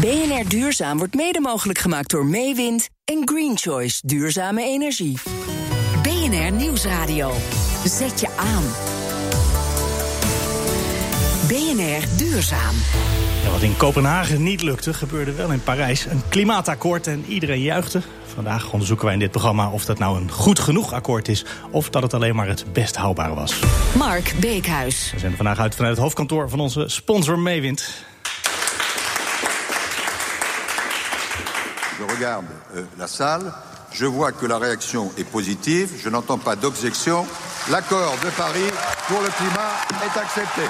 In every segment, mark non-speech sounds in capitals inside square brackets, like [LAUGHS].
BNR Duurzaam wordt mede mogelijk gemaakt door Meewind en Green Choice Duurzame Energie. BNR Nieuwsradio. Zet je aan. BNR Duurzaam. Ja, wat in Kopenhagen niet lukte, gebeurde wel in Parijs. Een klimaatakkoord en iedereen juichte. Vandaag onderzoeken wij in dit programma of dat nou een goed genoeg akkoord is... of dat het alleen maar het best haalbare was. Mark Beekhuis. We zijn vandaag uit vanuit het hoofdkantoor van onze sponsor Meewind. Je regarde euh, la salle, je vois que la réaction est positive, je n'entends pas d'objection. L'accord de Paris pour le climat est accepté.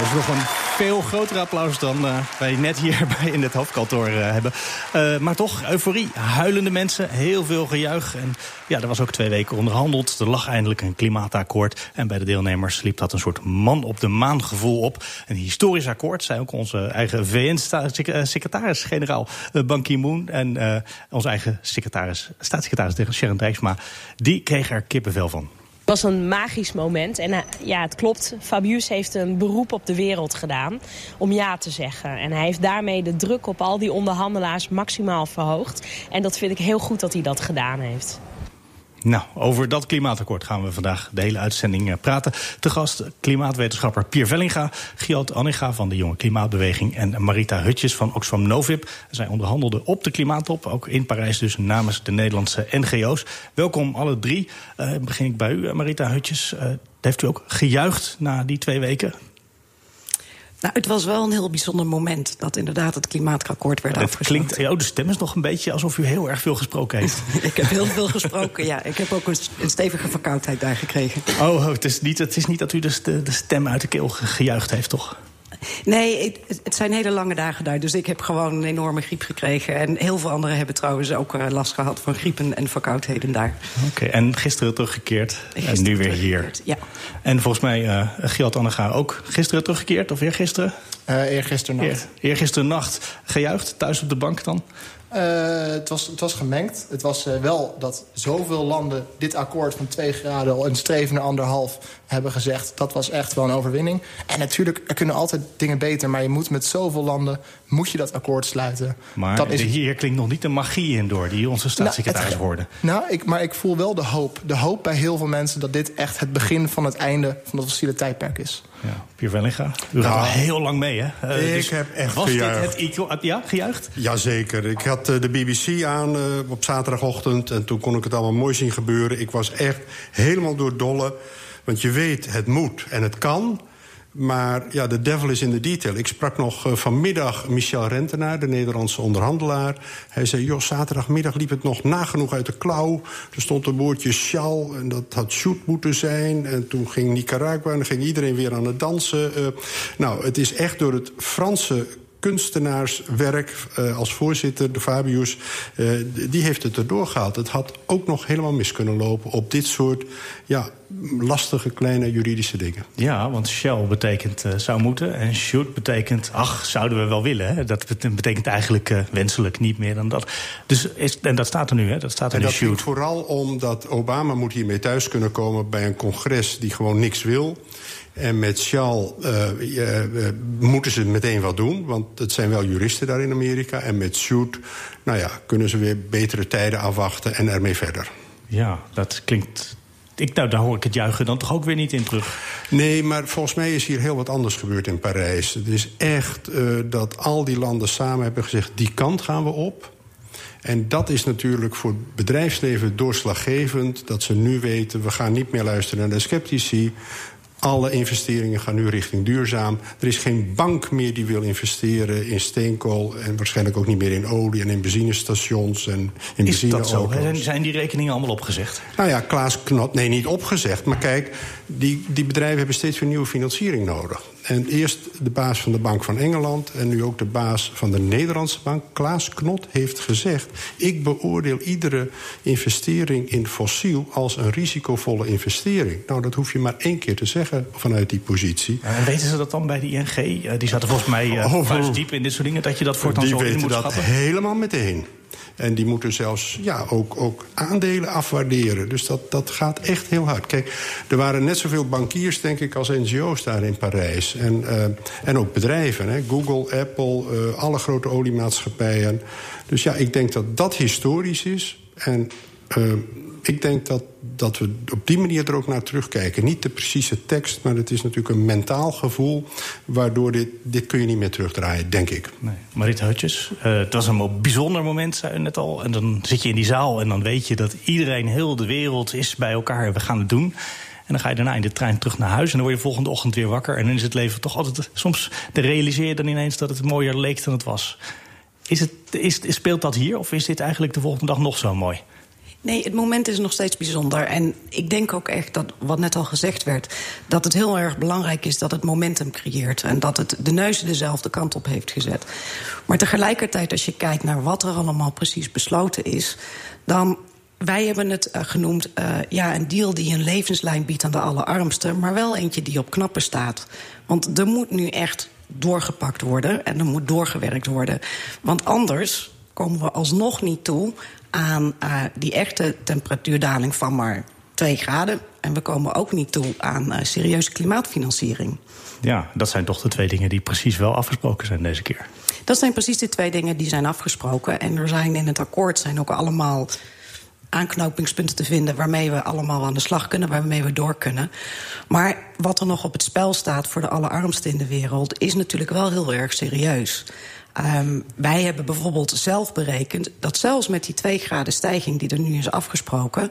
Is veel groter applaus dan uh, wij net hier [LAUGHS] bij in het hoofdkantoor uh, hebben. Uh, maar toch, euforie, huilende mensen, heel veel gejuich. En ja, er was ook twee weken onderhandeld. Er lag eindelijk een klimaatakkoord. En bij de deelnemers liep dat een soort man op de maan gevoel op. Een historisch akkoord, zei ook onze eigen VN-secretaris-generaal Ban Ki-moon. En onze eigen secretaris, staatssecretaris Sharon Dijksma. Die kreeg er kippenvel van. Was een magisch moment. En ja, het klopt. Fabius heeft een beroep op de wereld gedaan om ja te zeggen. En hij heeft daarmee de druk op al die onderhandelaars maximaal verhoogd. En dat vind ik heel goed dat hij dat gedaan heeft. Nou, over dat klimaatakkoord gaan we vandaag de hele uitzending praten. Te gast klimaatwetenschapper Pier Vellinga, Giot Anninga van de Jonge Klimaatbeweging en Marita Hutjes van Oxfam Novib. Zij onderhandelden op de klimaattop, ook in Parijs dus namens de Nederlandse NGO's. Welkom alle drie. Uh, begin ik bij u, Marita Hutjes. Heeft u ook gejuicht na die twee weken? Nou, het was wel een heel bijzonder moment dat inderdaad het klimaatakkoord werd afgesloten. klinkt, ja, de stem is nog een beetje alsof u heel erg veel gesproken heeft. [LAUGHS] ik heb heel veel gesproken, ja. Ik heb ook een, een stevige verkoudheid daar gekregen. Oh, het is niet, het is niet dat u de, de stem uit de keel gejuicht heeft, toch? Nee, het zijn hele lange dagen daar. Dus ik heb gewoon een enorme griep gekregen. En heel veel anderen hebben trouwens ook uh, last gehad van griepen en verkoudheden daar. Oké, okay, en gisteren teruggekeerd gisteren en nu weer hier. Ja. En volgens mij, uh, Giat Annega ook gisteren teruggekeerd, of eergisteren? Uh, eergisteren nacht. Eer, eergisteren nacht gejuicht, thuis op de bank dan? Uh, het, was, het was gemengd. Het was uh, wel dat zoveel landen dit akkoord van 2 graden... al een streven naar anderhalf hebben gezegd. Dat was echt wel een overwinning. En natuurlijk, er kunnen altijd dingen beter... maar je moet met zoveel landen moet je dat akkoord sluiten. Maar dat is... hier klinkt nog niet de magie in door... die onze staatssecretaris nou, hoorde. Nou, ik, maar ik voel wel de hoop. De hoop bij heel veel mensen dat dit echt het begin van het einde... van het fossiele tijdperk is. Ja, Pier Vellinga, u gaat al heel lang mee, hè? Uh, ik dus heb echt was gejuicht. dit het Ja, gejuicht? Jazeker. Ik had uh, de BBC aan uh, op zaterdagochtend... en toen kon ik het allemaal mooi zien gebeuren. Ik was echt helemaal door dolle. Want je weet, het moet en het kan... Maar ja, de devil is in de detail. Ik sprak nog uh, vanmiddag Michel Rentenaar, de Nederlandse onderhandelaar. Hij zei, joh, zaterdagmiddag liep het nog nagenoeg uit de klauw. Er stond een woordje sjal en dat had shoot moeten zijn. En toen ging Nicaragua en ging iedereen weer aan het dansen. Uh, nou, het is echt door het Franse kunstenaarswerk uh, als voorzitter, de Fabius... Die heeft het erdoor gehaald. Het had ook nog helemaal mis kunnen lopen op dit soort... ja, lastige kleine juridische dingen. Ja, want shall betekent uh, zou moeten en should betekent... ach, zouden we wel willen. Hè? Dat betekent eigenlijk uh, wenselijk niet meer dan dat. Dus is, en dat staat er nu, hè? Dat staat er en nu, dat should. vooral omdat Obama moet hiermee thuis kunnen komen... bij een congres die gewoon niks wil... En met Shell uh, uh, moeten ze meteen wat doen, want het zijn wel juristen daar in Amerika. En met Shoot, nou ja, kunnen ze weer betere tijden afwachten en ermee verder. Ja, dat klinkt ik, nou, daar hoor ik het juichen dan toch ook weer niet in terug. Nee, maar volgens mij is hier heel wat anders gebeurd in Parijs. Het is echt uh, dat al die landen samen hebben gezegd... die kant gaan we op. En dat is natuurlijk voor het bedrijfsleven doorslaggevend... dat ze nu weten, we gaan niet meer luisteren naar de sceptici... Alle investeringen gaan nu richting duurzaam. Er is geen bank meer die wil investeren in steenkool... en waarschijnlijk ook niet meer in olie en in benzinestations en in Is dat zo? benzineauto's. Zijn die rekeningen allemaal opgezegd? Nou ja, Klaas Knot, nee, niet opgezegd. Maar kijk, die, die bedrijven hebben steeds weer nieuwe financiering nodig. En eerst de baas van de Bank van Engeland... en nu ook de baas van de Nederlandse bank, Klaas Knot, heeft gezegd... ik beoordeel iedere investering in fossiel als een risicovolle investering. Nou, dat hoef je maar één keer te zeggen vanuit die positie. En weten ze dat dan bij de ING? Die zaten volgens mij uh, Oh, diep in dit soort dingen... dat je dat voor dan die zo in weten moet dat schatten? helemaal meteen. En die moeten zelfs ja, ook, ook aandelen afwaarderen. Dus dat, dat gaat echt heel hard. Kijk, er waren net zoveel bankiers, denk ik, als NGO's daar in Parijs. En, uh, en ook bedrijven. Hè? Google, Apple, uh, alle grote oliemaatschappijen. Dus ja, ik denk dat dat historisch is. En uh, ik denk dat, dat we op die manier er ook naar terugkijken. Niet de precieze tekst, maar het is natuurlijk een mentaal gevoel... waardoor dit, dit kun je niet meer terugdraaien, denk ik. Nee. Marit Hutjes, uh, het was een bijzonder moment, zei u net al. En dan zit je in die zaal en dan weet je dat iedereen, heel de wereld is bij elkaar... en we gaan het doen. En dan ga je daarna in de trein terug naar huis en dan word je volgende ochtend weer wakker. En dan is het leven toch altijd... Soms realiseer je dan ineens dat het mooier leek dan het was. Is het, is, speelt dat hier of is dit eigenlijk de volgende dag nog zo mooi? Nee, het moment is nog steeds bijzonder. En ik denk ook echt dat, wat net al gezegd werd... dat het heel erg belangrijk is dat het momentum creëert... en dat het de neuzen dezelfde kant op heeft gezet. Maar tegelijkertijd, als je kijkt naar wat er allemaal precies besloten is... dan wij hebben het uh, genoemd uh, ja, een deal die een levenslijn biedt aan de allerarmsten... maar wel eentje die op knappen staat. Want er moet nu echt doorgepakt worden en er moet doorgewerkt worden. Want anders komen we alsnog niet toe aan uh, die echte temperatuurdaling van maar 2 graden. En we komen ook niet toe aan uh, serieuze klimaatfinanciering. Ja, dat zijn toch de twee dingen die precies wel afgesproken zijn deze keer. Dat zijn precies de twee dingen die zijn afgesproken. En er zijn in het akkoord zijn ook allemaal aanknopingspunten te vinden... waarmee we allemaal aan de slag kunnen, waarmee we door kunnen. Maar wat er nog op het spel staat voor de allerarmsten in de wereld... is natuurlijk wel heel erg serieus. Um, wij hebben bijvoorbeeld zelf berekend dat zelfs met die 2 graden stijging die er nu is afgesproken,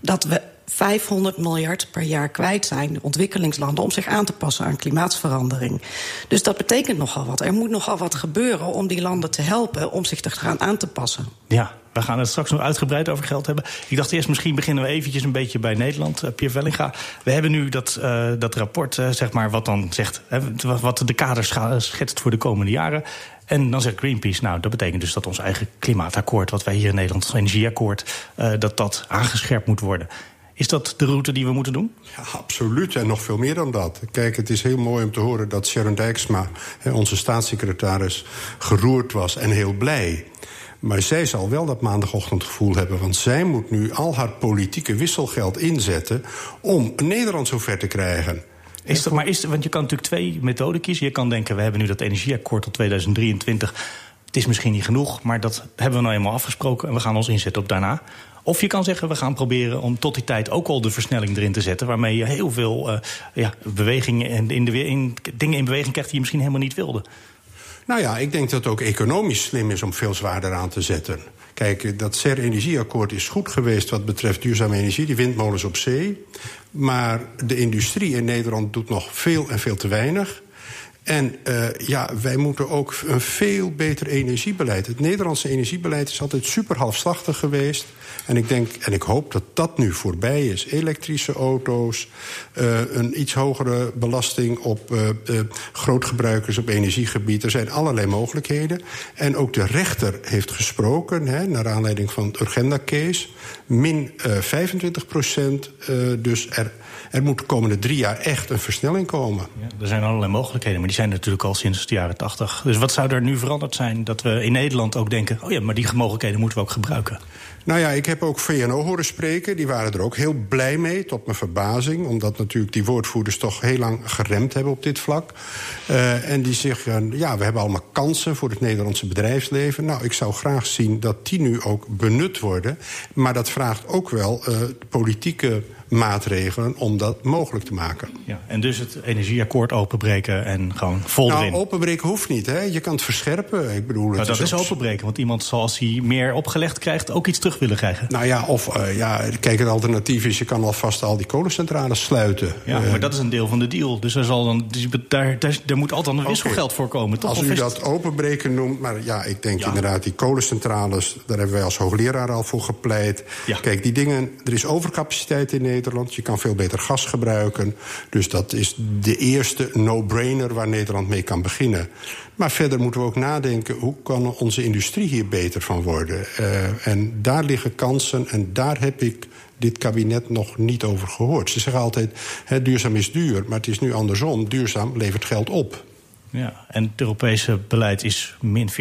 dat we 500 miljard per jaar kwijt zijn, de ontwikkelingslanden, om zich aan te passen aan klimaatsverandering. Dus dat betekent nogal wat. Er moet nogal wat gebeuren om die landen te helpen om zich te gaan aan te passen. Ja, we gaan het straks nog uitgebreid over geld hebben. Ik dacht eerst, misschien beginnen we eventjes een beetje bij Nederland. Uh, Pierre Vellinga, we hebben nu dat, uh, dat rapport, uh, zeg maar, wat dan zegt... Wat de kaders schetst voor de komende jaren. En dan zegt Greenpeace, nou, dat betekent dus dat ons eigen klimaatakkoord... wat wij hier in Nederland, ons energieakkoord, dat dat aangescherpt moet worden. Is dat de route die we moeten doen? Ja, absoluut. En nog veel meer dan dat. Kijk, het is heel mooi om te horen dat Sharon Dijksma, onze staatssecretaris, geroerd was en heel blij. Maar zij zal wel dat maandagochtendgevoel hebben. Want zij moet nu al haar politieke wisselgeld inzetten om Nederland zover te krijgen. Is dat, maar is, want je kan natuurlijk twee methoden kiezen. Je kan denken, we hebben nu dat energieakkoord tot 2023. Het is misschien niet genoeg, maar dat hebben we nou eenmaal afgesproken... en we gaan ons inzetten op daarna. Of je kan zeggen, we gaan proberen om tot die tijd ook al de versnelling erin te zetten... waarmee je heel veel uh, ja, bewegingen en in de, in, dingen in beweging krijgt... die je misschien helemaal niet wilde. Nou ja, ik denk dat het ook economisch slim is om veel zwaarder aan te zetten. Kijk, dat CER-energieakkoord is goed geweest wat betreft duurzame energie, die windmolens op zee. Maar de industrie in Nederland doet nog veel en veel te weinig. En uh, ja, wij moeten ook een veel beter energiebeleid. Het Nederlandse energiebeleid is altijd super halfslachtig geweest. En ik denk en ik hoop dat dat nu voorbij is. Elektrische auto's, uh, een iets hogere belasting op uh, grootgebruikers op energiegebied. Er zijn allerlei mogelijkheden. En ook de rechter heeft gesproken, hè, naar aanleiding van het Urgenda-case. Min 25 procent, dus er er moet de komende drie jaar echt een versnelling komen. Ja, er zijn allerlei mogelijkheden, maar die zijn natuurlijk al sinds de jaren tachtig. Dus wat zou er nu veranderd zijn dat we in Nederland ook denken... oh ja, maar die mogelijkheden moeten we ook gebruiken? Nou ja, ik heb ook VNO horen spreken. Die waren er ook heel blij mee, tot mijn verbazing. Omdat natuurlijk die woordvoerders toch heel lang geremd hebben op dit vlak. Uh, en die zeggen, ja, we hebben allemaal kansen voor het Nederlandse bedrijfsleven. Nou, ik zou graag zien dat die nu ook benut worden. Maar dat vraagt ook wel uh, politieke maatregelen om dat mogelijk te maken. Ja, en dus het energieakkoord openbreken en gewoon vol nou, openbreken hoeft niet, hè? Je kan het verscherpen. Ik bedoel, het nou, dat is, is openbreken, want iemand zal als hij meer opgelegd krijgt... ook iets terug willen krijgen. Nou ja, of uh, ja, kijk, het alternatief is... je kan alvast al die kolencentrales sluiten. Ja, uh, maar dat is een deel van de deal. Dus er, zal dan, dus daar, daar, daar moet altijd een wisselgeld okay. voor komen. Toch? Als u dat openbreken noemt, maar ja, ik denk ja. inderdaad... die kolencentrales, daar hebben wij als hoogleraar al voor gepleit. Ja. Kijk, die dingen, er is overcapaciteit in Nederland. Je kan veel beter gas gebruiken. Dus dat is de eerste no-brainer waar Nederland mee kan beginnen. Maar verder moeten we ook nadenken... hoe kan onze industrie hier beter van worden? Uh, en daar liggen kansen en daar heb ik dit kabinet nog niet over gehoord. Ze zeggen altijd, hè, duurzaam is duur, maar het is nu andersom. Duurzaam levert geld op. Ja, en het Europese beleid is min 40%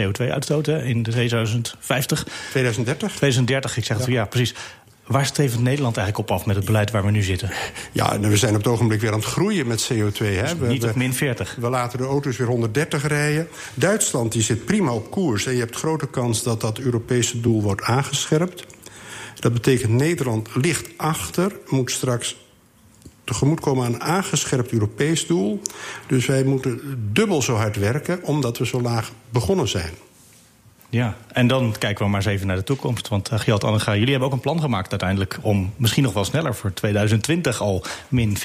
CO2-uitstoot in 2050. 2030? 2030, ik zeg het ja, ja precies. Waar streeft Nederland eigenlijk op af met het beleid waar we nu zitten? Ja, we zijn op het ogenblik weer aan het groeien met CO2. Hè. Dus niet op min 40. We laten de auto's weer 130 rijden. Duitsland die zit prima op koers. En je hebt grote kans dat dat Europese doel wordt aangescherpt. Dat betekent Nederland ligt achter, moet straks tegemoetkomen aan een aangescherpt Europees doel. Dus wij moeten dubbel zo hard werken omdat we zo laag begonnen zijn. Ja, en dan kijken we maar eens even naar de toekomst. Want uh, Gjalt Annega, jullie hebben ook een plan gemaakt uiteindelijk... om misschien nog wel sneller voor 2020 al min 40%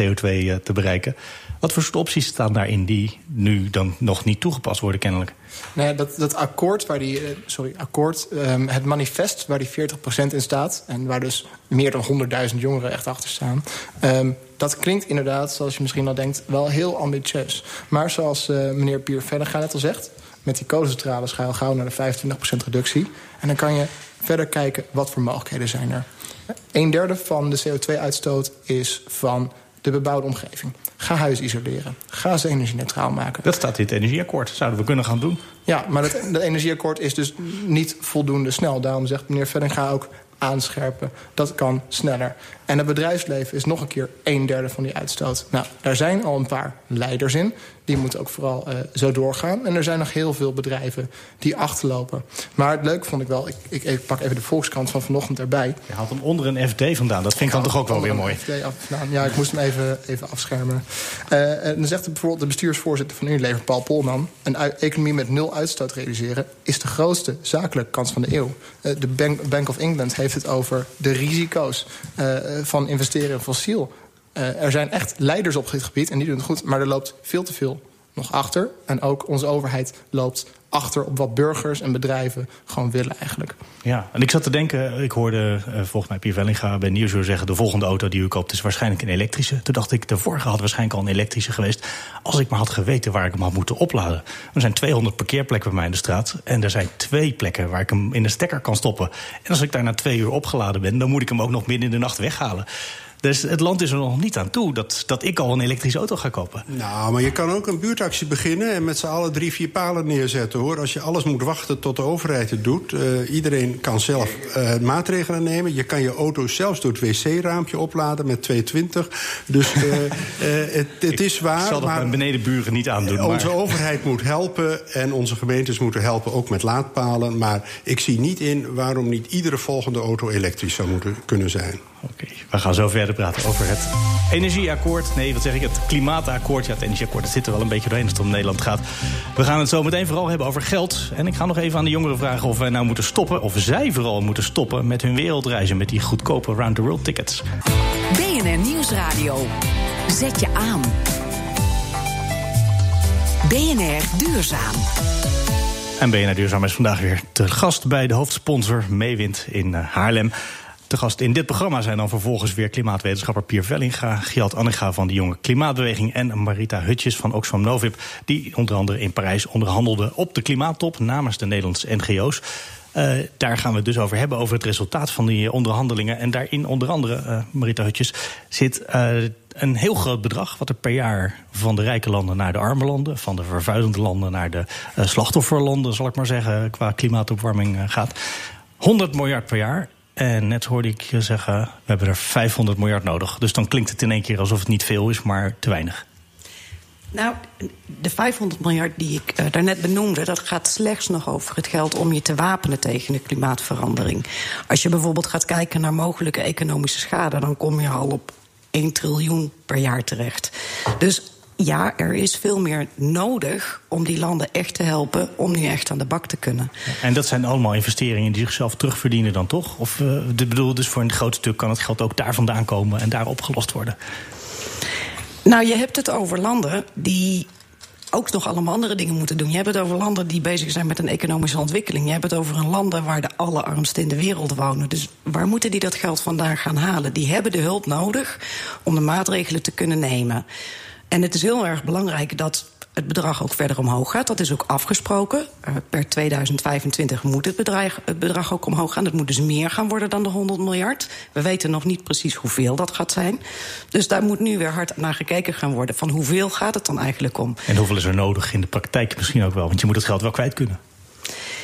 CO2 uh, te bereiken. Wat voor soort opties staan daarin die nu dan nog niet toegepast worden kennelijk? Nee, dat, dat akkoord, waar die, uh, sorry, akkoord um, het manifest waar die 40% in staat... en waar dus meer dan 100.000 jongeren echt achter staan... Um, dat klinkt inderdaad, zoals je misschien al denkt, wel heel ambitieus. Maar zoals meneer Pier Vellega net al zegt met die kolencentrales ga je al gauw naar de 25% reductie. En dan kan je verder kijken wat voor mogelijkheden zijn er. Een derde van de CO2-uitstoot is van de bebouwde omgeving. Ga huis isoleren. Ga ze energie-neutraal maken. Dat staat in het energieakkoord. Zouden we kunnen gaan doen. Ja, maar het, het energieakkoord is dus niet voldoende snel. Daarom zegt meneer Vellinga ook aanscherpen. Dat kan sneller. En het bedrijfsleven is nog een keer een derde van die uitstoot. Nou, daar zijn al een paar leiders in. Die moeten ook vooral uh, zo doorgaan. En er zijn nog heel veel bedrijven die achterlopen. Maar het leuke vond ik wel... Ik, ik, ik pak even de Volkskrant van vanochtend erbij. Je haalt hem onder een FD vandaan. Dat vind ik dan toch ook wel weer mooi. FD af, nou, ja, ik moest hem even, even afschermen. Uh, en dan zegt bijvoorbeeld de bestuursvoorzitter van Unilever, Paul Polman... een economie met nul uitstoot realiseren... is de grootste zakelijke kans van de eeuw. Uh, de Bank, Bank of England heeft het over de risico's van investeren in fossiel. Uh, er zijn echt leiders op dit gebied en die doen het goed. Maar er loopt veel te veel nog achter. En ook onze overheid loopt achter op wat burgers en bedrijven gewoon willen eigenlijk. Ja, en ik zat te denken, ik hoorde uh, volgens mij Pier Vellinga bij Nieuwsuur zeggen... de volgende auto die u koopt is waarschijnlijk een elektrische. Toen dacht ik, de vorige had waarschijnlijk al een elektrische geweest... als ik maar had geweten waar ik hem had moeten opladen. Er zijn 200 parkeerplekken bij mij in de straat... en er zijn twee plekken waar ik hem in de stekker kan stoppen. En als ik daar na twee uur opgeladen ben... dan moet ik hem ook nog midden in de nacht weghalen. Dus het land is er nog niet aan toe dat, dat ik al een elektrische auto ga kopen. Nou, maar je kan ook een buurtactie beginnen en met z'n allen drie, vier palen neerzetten hoor. Als je alles moet wachten tot de overheid het doet. Uh, iedereen kan zelf uh, maatregelen nemen. Je kan je auto zelfs door het wc-raampje opladen met 220. Dus uh, [LAUGHS] het, het is waar. Ik zal dat maar mijn benedenburen niet aandoen. Onze maar... overheid moet helpen en onze gemeentes moeten helpen ook met laadpalen. Maar ik zie niet in waarom niet iedere volgende auto elektrisch zou moeten kunnen zijn. Oké, okay, we gaan zo verder praten over het energieakkoord. Nee, wat zeg ik? Het klimaatakkoord. Ja, het energieakkoord dat zit er wel een beetje doorheen als het om Nederland gaat. We gaan het zo meteen vooral hebben over geld. En ik ga nog even aan de jongeren vragen of wij nou moeten stoppen... of zij vooral moeten stoppen met hun wereldreizen... met die goedkope round-the-world tickets. BNR Nieuwsradio. Zet je aan. BNR Duurzaam. En BNR Duurzaam is vandaag weer te gast bij de hoofdsponsor Meewind in Haarlem. De gast in dit programma zijn dan vervolgens weer klimaatwetenschapper Pier Vellinga, Gjalt Annega van de Jonge Klimaatbeweging en Marita Hutjes van Oxfam Novib, die onder andere in Parijs onderhandelden op de klimaattop namens de Nederlandse NGO's. Uh, daar gaan we het dus over hebben, over het resultaat van die onderhandelingen. En daarin onder andere, uh, Marita Hutjes, zit een heel groot bedrag... wat er per jaar van de rijke landen naar de arme landen... van de vervuilende landen naar de slachtofferlanden, zal ik maar zeggen... qua klimaatopwarming gaat. 100 miljard per jaar. En net hoorde ik je zeggen, we hebben er 500 miljard nodig. Dus dan klinkt het in één keer alsof het niet veel is, maar te weinig. Nou, de 500 miljard die ik uh, daarnet benoemde, dat gaat slechts nog over het geld om je te wapenen tegen de klimaatverandering. Als je bijvoorbeeld gaat kijken naar mogelijke economische schade, dan kom je al op 1 triljoen per jaar terecht. Dus ja, er is veel meer nodig om die landen echt te helpen om nu echt aan de bak te kunnen. En dat zijn allemaal investeringen die zichzelf terugverdienen dan toch? Of uh, de bedoel, dus voor een groot stuk kan het geld ook daar vandaan komen en daar opgelost worden? Nou, je hebt het over landen die ook nog allemaal andere dingen moeten doen. Je hebt het over landen die bezig zijn met een economische ontwikkeling. Je hebt het over een landen waar de allerarmsten in de wereld wonen. Dus waar moeten die dat geld vandaan gaan halen? Die hebben de hulp nodig om de maatregelen te kunnen nemen. En het is heel erg belangrijk dat het bedrag ook verder omhoog gaat. Dat is ook afgesproken. Uh, per 2025 moet het bedrag, het bedrag ook omhoog gaan. Het moet dus meer gaan worden dan de 100 miljard. We weten nog niet precies hoeveel dat gaat zijn. Dus daar moet nu weer hard naar gekeken gaan worden. Van hoeveel gaat het dan eigenlijk om? En hoeveel is er nodig in de praktijk misschien ook wel? Want je moet het geld wel kwijt kunnen.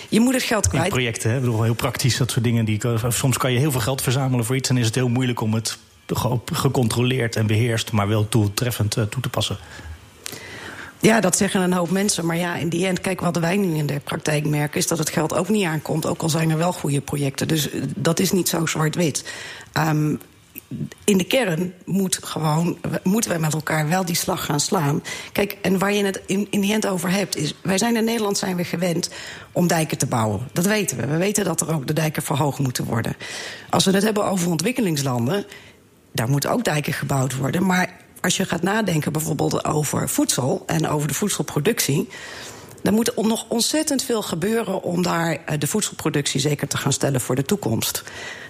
Je moet het geld kwijt. In projecten, hè? Ik bedoel, heel praktisch, dat soort dingen. Die, soms kan je heel veel geld verzamelen voor iets... en is het heel moeilijk om het gecontroleerd en beheerst... maar wel toetreffend uh, toe te passen. Ja, dat zeggen een hoop mensen. Maar ja, in die end, kijk, wat wij nu in de praktijk merken... is dat het geld ook niet aankomt, ook al zijn er wel goede projecten. Dus eh, dat is niet zo zwart-wit. Um, in de kern moet gewoon, moeten wij met elkaar wel die slag gaan slaan. Kijk, en waar je het in, in die end over hebt, is... wij zijn in Nederland zijn we gewend om dijken te bouwen. Dat weten we. We weten dat er ook de dijken verhoogd moeten worden. Als we het hebben over ontwikkelingslanden... daar moeten ook dijken gebouwd worden. Maar als je gaat nadenken bijvoorbeeld over voedsel... en over de voedselproductie... Er moet nog ontzettend veel gebeuren om daar eh, de voedselproductie zeker te gaan stellen voor de toekomst.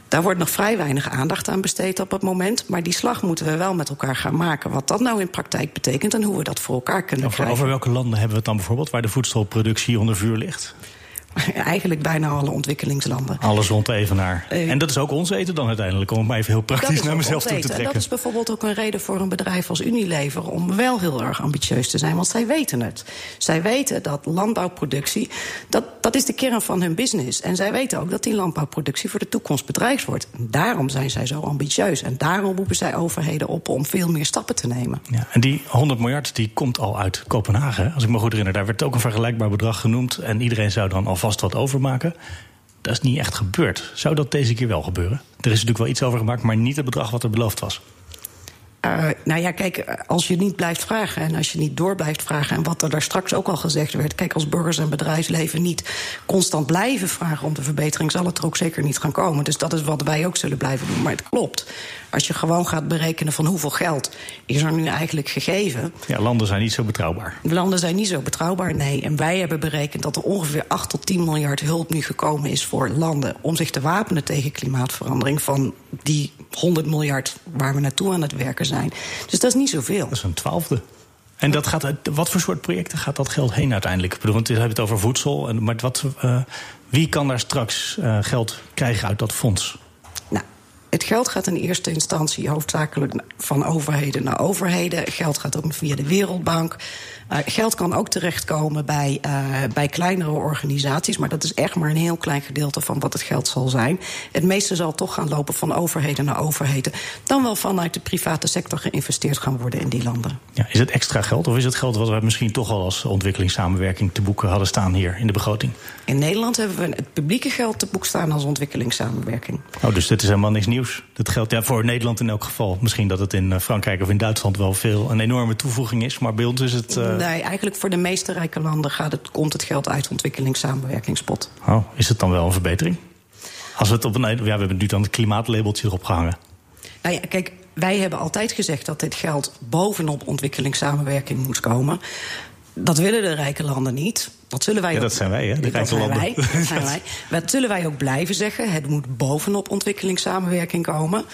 Daar wordt nog vrij weinig aandacht aan besteed op het moment. Maar die slag moeten we wel met elkaar gaan maken. Wat dat nou in praktijk betekent en hoe we dat voor elkaar kunnen over, krijgen. Over welke landen hebben we het dan bijvoorbeeld waar de voedselproductie onder vuur ligt? [LAUGHS] Eigenlijk bijna alle ontwikkelingslanden. Alles rond Evenaar. Uh, en dat is ook ons eten dan uiteindelijk, om het even heel praktisch naar mezelf toe te trekken. En dat is bijvoorbeeld ook een reden voor een bedrijf als Unilever... om wel heel erg ambitieus te zijn, want zij weten het. Zij weten dat landbouwproductie, dat, dat is de kern van hun business. En zij weten ook dat die landbouwproductie voor de toekomst bedreigd wordt. En daarom zijn zij zo ambitieus. En daarom roepen zij overheden op om veel meer stappen te nemen. Ja, en die 100 miljard die komt al uit Kopenhagen, als ik me goed herinner. Daar werd ook een vergelijkbaar bedrag genoemd. En iedereen zou dan alvast wat overmaken. Dat is niet echt gebeurd. Zou dat deze keer wel gebeuren? Er is natuurlijk wel iets over gemaakt, maar niet het bedrag wat er beloofd was. Uh, nou ja, kijk, als je niet blijft vragen en als je niet door blijft vragen... en wat er daar straks ook al gezegd werd... kijk, als burgers en bedrijfsleven niet constant blijven vragen om de verbetering... zal het er ook zeker niet gaan komen. Dus dat is wat wij ook zullen blijven doen. Maar het klopt. Als je gewoon gaat berekenen van hoeveel geld is er nu eigenlijk gegeven... Ja, landen zijn niet zo betrouwbaar. Landen zijn niet zo betrouwbaar, nee. En wij hebben berekend dat er ongeveer 8 tot 10 miljard hulp nu gekomen is voor landen... om zich te wapenen tegen klimaatverandering... van die 100 miljard waar we naartoe aan het werken zijn. Dus dat is niet zoveel. Dat is een twaalfde. En dat gaat, wat voor soort projecten gaat dat geld heen uiteindelijk? Ik bedoel, want we hebben het over voedsel. Maar wat, uh, wie kan daar straks uh, geld krijgen uit dat fonds? Het geld gaat in eerste instantie hoofdzakelijk van overheden naar overheden. Geld gaat ook via de Wereldbank. Uh, geld kan ook terechtkomen bij, uh, bij kleinere organisaties, maar dat is echt maar een heel klein gedeelte van wat het geld zal zijn. Het meeste zal toch gaan lopen van overheden naar overheden. Dan wel vanuit de private sector geïnvesteerd gaan worden in die landen. Ja, is het extra geld of is het geld wat we misschien toch al als ontwikkelingssamenwerking te boeken hadden staan hier in de begroting? In Nederland hebben we het publieke geld te boek staan als ontwikkelingssamenwerking. Oh, dus dit is helemaal niks nieuws. Dat geldt ja, voor Nederland in elk geval. Misschien dat het in eh, Frankrijk of in Duitsland wel veel een enorme toevoeging is, maar bij ons is het. Uh... Nee, eigenlijk voor de meeste rijke landen gaat het, komt het geld uit ontwikkelingssamenwerkingspot. Oh, is het dan wel een verbetering? Als we het op een. Ja, we hebben nu dan het klimaatlabeltje erop gehangen. Nou ja, kijk, wij hebben altijd gezegd dat dit geld bovenop ontwikkelingssamenwerking moet komen. Dat willen de rijke landen niet. Dat zullen wij ja, dat zijn wij, hè? De rijke landen. Wij, dat zijn [LAUGHS] wij. Dat zullen wij ook blijven zeggen. Het moet bovenop ontwikkelingssamenwerking komen.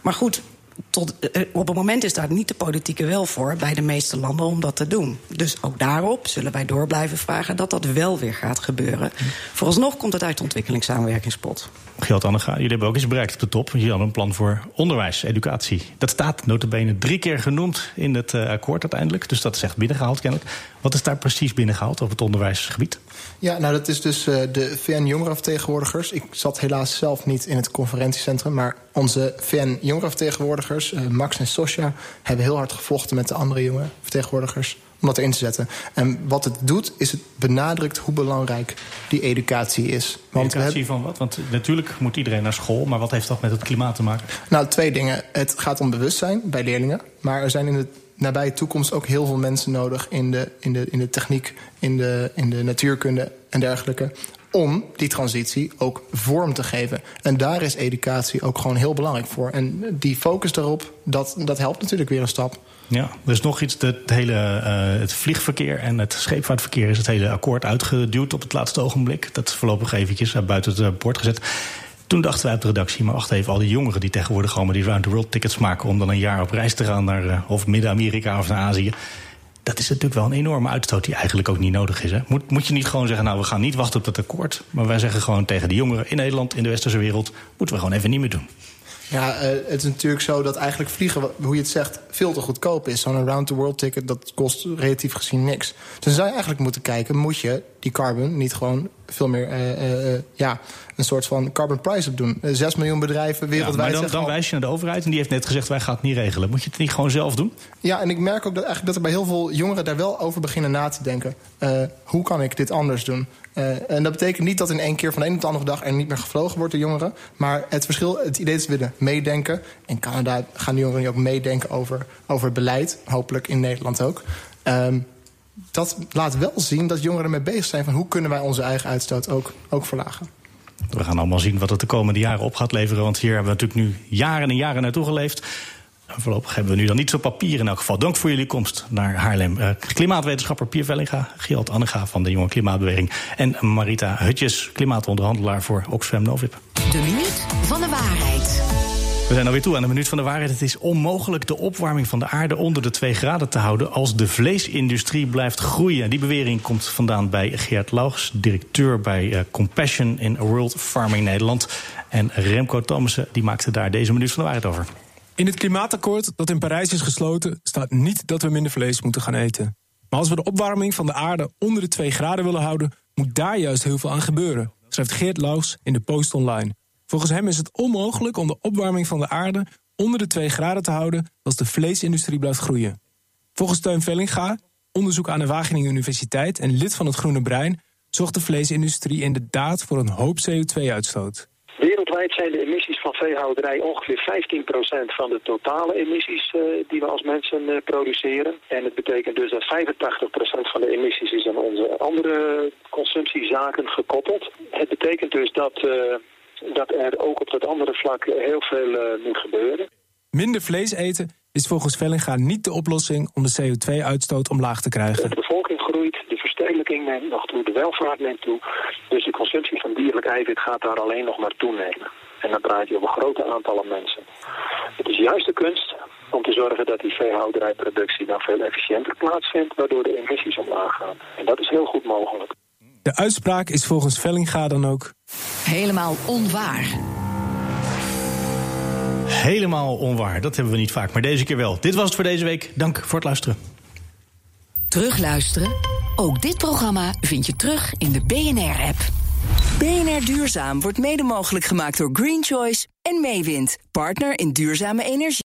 Maar goed, tot, eh, op het moment is daar niet de politieke wil voor bij de meeste landen om dat te doen. Dus ook daarop zullen wij door blijven vragen dat dat wel weer gaat gebeuren. Vooralsnog komt het uit de ontwikkelingssamenwerkingspot. Gilt Annega, jullie hebben ook eens bereikt op de top. Jullie hadden een plan voor onderwijs, educatie. Dat staat notabene drie keer genoemd in het uh, akkoord uiteindelijk. Dus dat is echt binnengehaald kennelijk. Wat is daar precies binnengehaald op het onderwijsgebied? Ja, nou dat is dus uh, de VN-jongerenvertegenwoordigers. Ik zat helaas zelf niet in het conferentiecentrum... maar onze VN-jongerenvertegenwoordigers, uh, Max en Sosja... hebben heel hard gevochten met de andere jonge vertegenwoordigers om dat erin te zetten. En wat het doet, is het benadrukt hoe belangrijk die educatie is. Want educatie van wat? Want natuurlijk moet iedereen naar school... maar wat heeft dat met het klimaat te maken? Nou, twee dingen. Het gaat om bewustzijn bij leerlingen. Maar er zijn in de nabije toekomst ook heel veel mensen nodig... in de, in de, in de techniek, in de, in de natuurkunde en dergelijke om die transitie ook vorm te geven. En daar is educatie ook gewoon heel belangrijk voor. En die focus daarop, dat, dat helpt natuurlijk weer een stap. Ja, er is nog iets. Het, hele, uh, het vliegverkeer en het scheepvaartverkeer is het hele akkoord uitgeduwd op het laatste ogenblik. Dat is voorlopig eventjes uh, buiten het uh, bord gezet. Toen dachten wij op de redactie, maar wacht even, al die jongeren die tegenwoordig allemaal die round the world tickets maken om dan een jaar op reis te gaan naar of Midden-Amerika of naar Azië Dat is natuurlijk wel een enorme uitstoot die eigenlijk ook niet nodig is. Hè? Moet, moet je niet gewoon zeggen, nou, we gaan niet wachten op het akkoord. Maar wij zeggen gewoon tegen de jongeren in Nederland, in de westerse wereld... moeten we gewoon even niet meer doen. Ja, uh, het is natuurlijk zo dat eigenlijk vliegen, hoe je het zegt, veel te goedkoop is. Zo'n round-the-world ticket, dat kost relatief gezien niks. Dus dan zou je eigenlijk moeten kijken, moet je die carbon niet gewoon veel meer uh, uh, ja, een soort van carbon price op doen. Zes miljoen bedrijven wereldwijd. Ja, maar dan, dan wijs je naar de overheid en die heeft net gezegd: wij gaan het niet regelen. Moet je het niet gewoon zelf doen? Ja, en ik merk ook dat, eigenlijk dat er bij heel veel jongeren daar wel over beginnen na te denken. Uh, hoe kan ik dit anders doen? En dat betekent niet dat in één keer van de een op de andere dag er niet meer gevlogen wordt door jongeren. Maar het verschil, het idee is ze willen meedenken. In Canada gaan de jongeren ook meedenken over, over beleid. Hopelijk in Nederland ook. Um, dat laat wel zien dat jongeren mee bezig zijn van hoe kunnen wij onze eigen uitstoot ook, ook verlagen. We gaan allemaal zien wat het de komende jaren op gaat leveren. Want hier hebben we natuurlijk nu jaren en jaren naartoe geleefd. En voorlopig hebben we nu dan niet zo papier in elk geval. Dank voor jullie komst naar Haarlem. Uh, klimaatwetenschapper Pier Vellinga, Giald Annega van de Jonge Klimaatbeweging... en Marita Hutjes, klimaatonderhandelaar voor Oxfam Novib. De minuut van de. We zijn alweer toe aan de minuut van de waarheid. Het is onmogelijk de opwarming van de aarde onder de 2 graden te houden als de vleesindustrie blijft groeien. Die bewering komt vandaan bij Geert Laugs, directeur bij uh, Compassion in World Farming Nederland. En Remco Thomassen die maakte daar deze minuut van de waarheid over. In het klimaatakkoord dat in Parijs is gesloten staat niet dat we minder vlees moeten gaan eten. Maar als we de opwarming van de aarde onder de 2 graden willen houden, moet daar juist heel veel aan gebeuren, schrijft Geert Laugs in de Post Online. Volgens hem is het onmogelijk om de opwarming van de aarde onder de 2 graden te houden als de vleesindustrie blijft groeien. Volgens Teun Vellinga, onderzoek aan de Wageningen Universiteit en lid van het Groene Brein, zorgt de vleesindustrie inderdaad voor een hoop CO2-uitstoot. Wereldwijd zijn de emissies van veehouderij ongeveer 15% van de totale emissies uh, die we als mensen uh, produceren. En het betekent dus dat 85% van de emissies is aan onze andere consumptiezaken gekoppeld. Het betekent dus dat uh, dat er ook op dat andere vlak heel veel uh, moet gebeuren. Minder vlees eten is volgens Vellinga niet de oplossing om de CO2-uitstoot omlaag te krijgen. De bevolking groeit, de verstedelijking neemt nog toe, de welvaart neemt toe. Dus de consumptie van dierlijk eiwit gaat daar alleen nog maar toenemen. En dan praat je over grote aantallen mensen. Het is juist de kunst om te zorgen dat die veehouderijproductie dan veel efficiënter plaatsvindt, waardoor de emissies omlaag gaan. En dat is heel goed mogelijk. De uitspraak is volgens Vellinga dan ook... Helemaal onwaar. Helemaal onwaar, dat hebben we niet vaak, maar deze keer wel. Dit was het voor deze week. Dank voor het luisteren. Terugluisteren? Ook dit programma vind je terug in de BNR-app. BNR Duurzaam wordt mede mogelijk gemaakt door Green Choice en Meewind, partner in duurzame energie.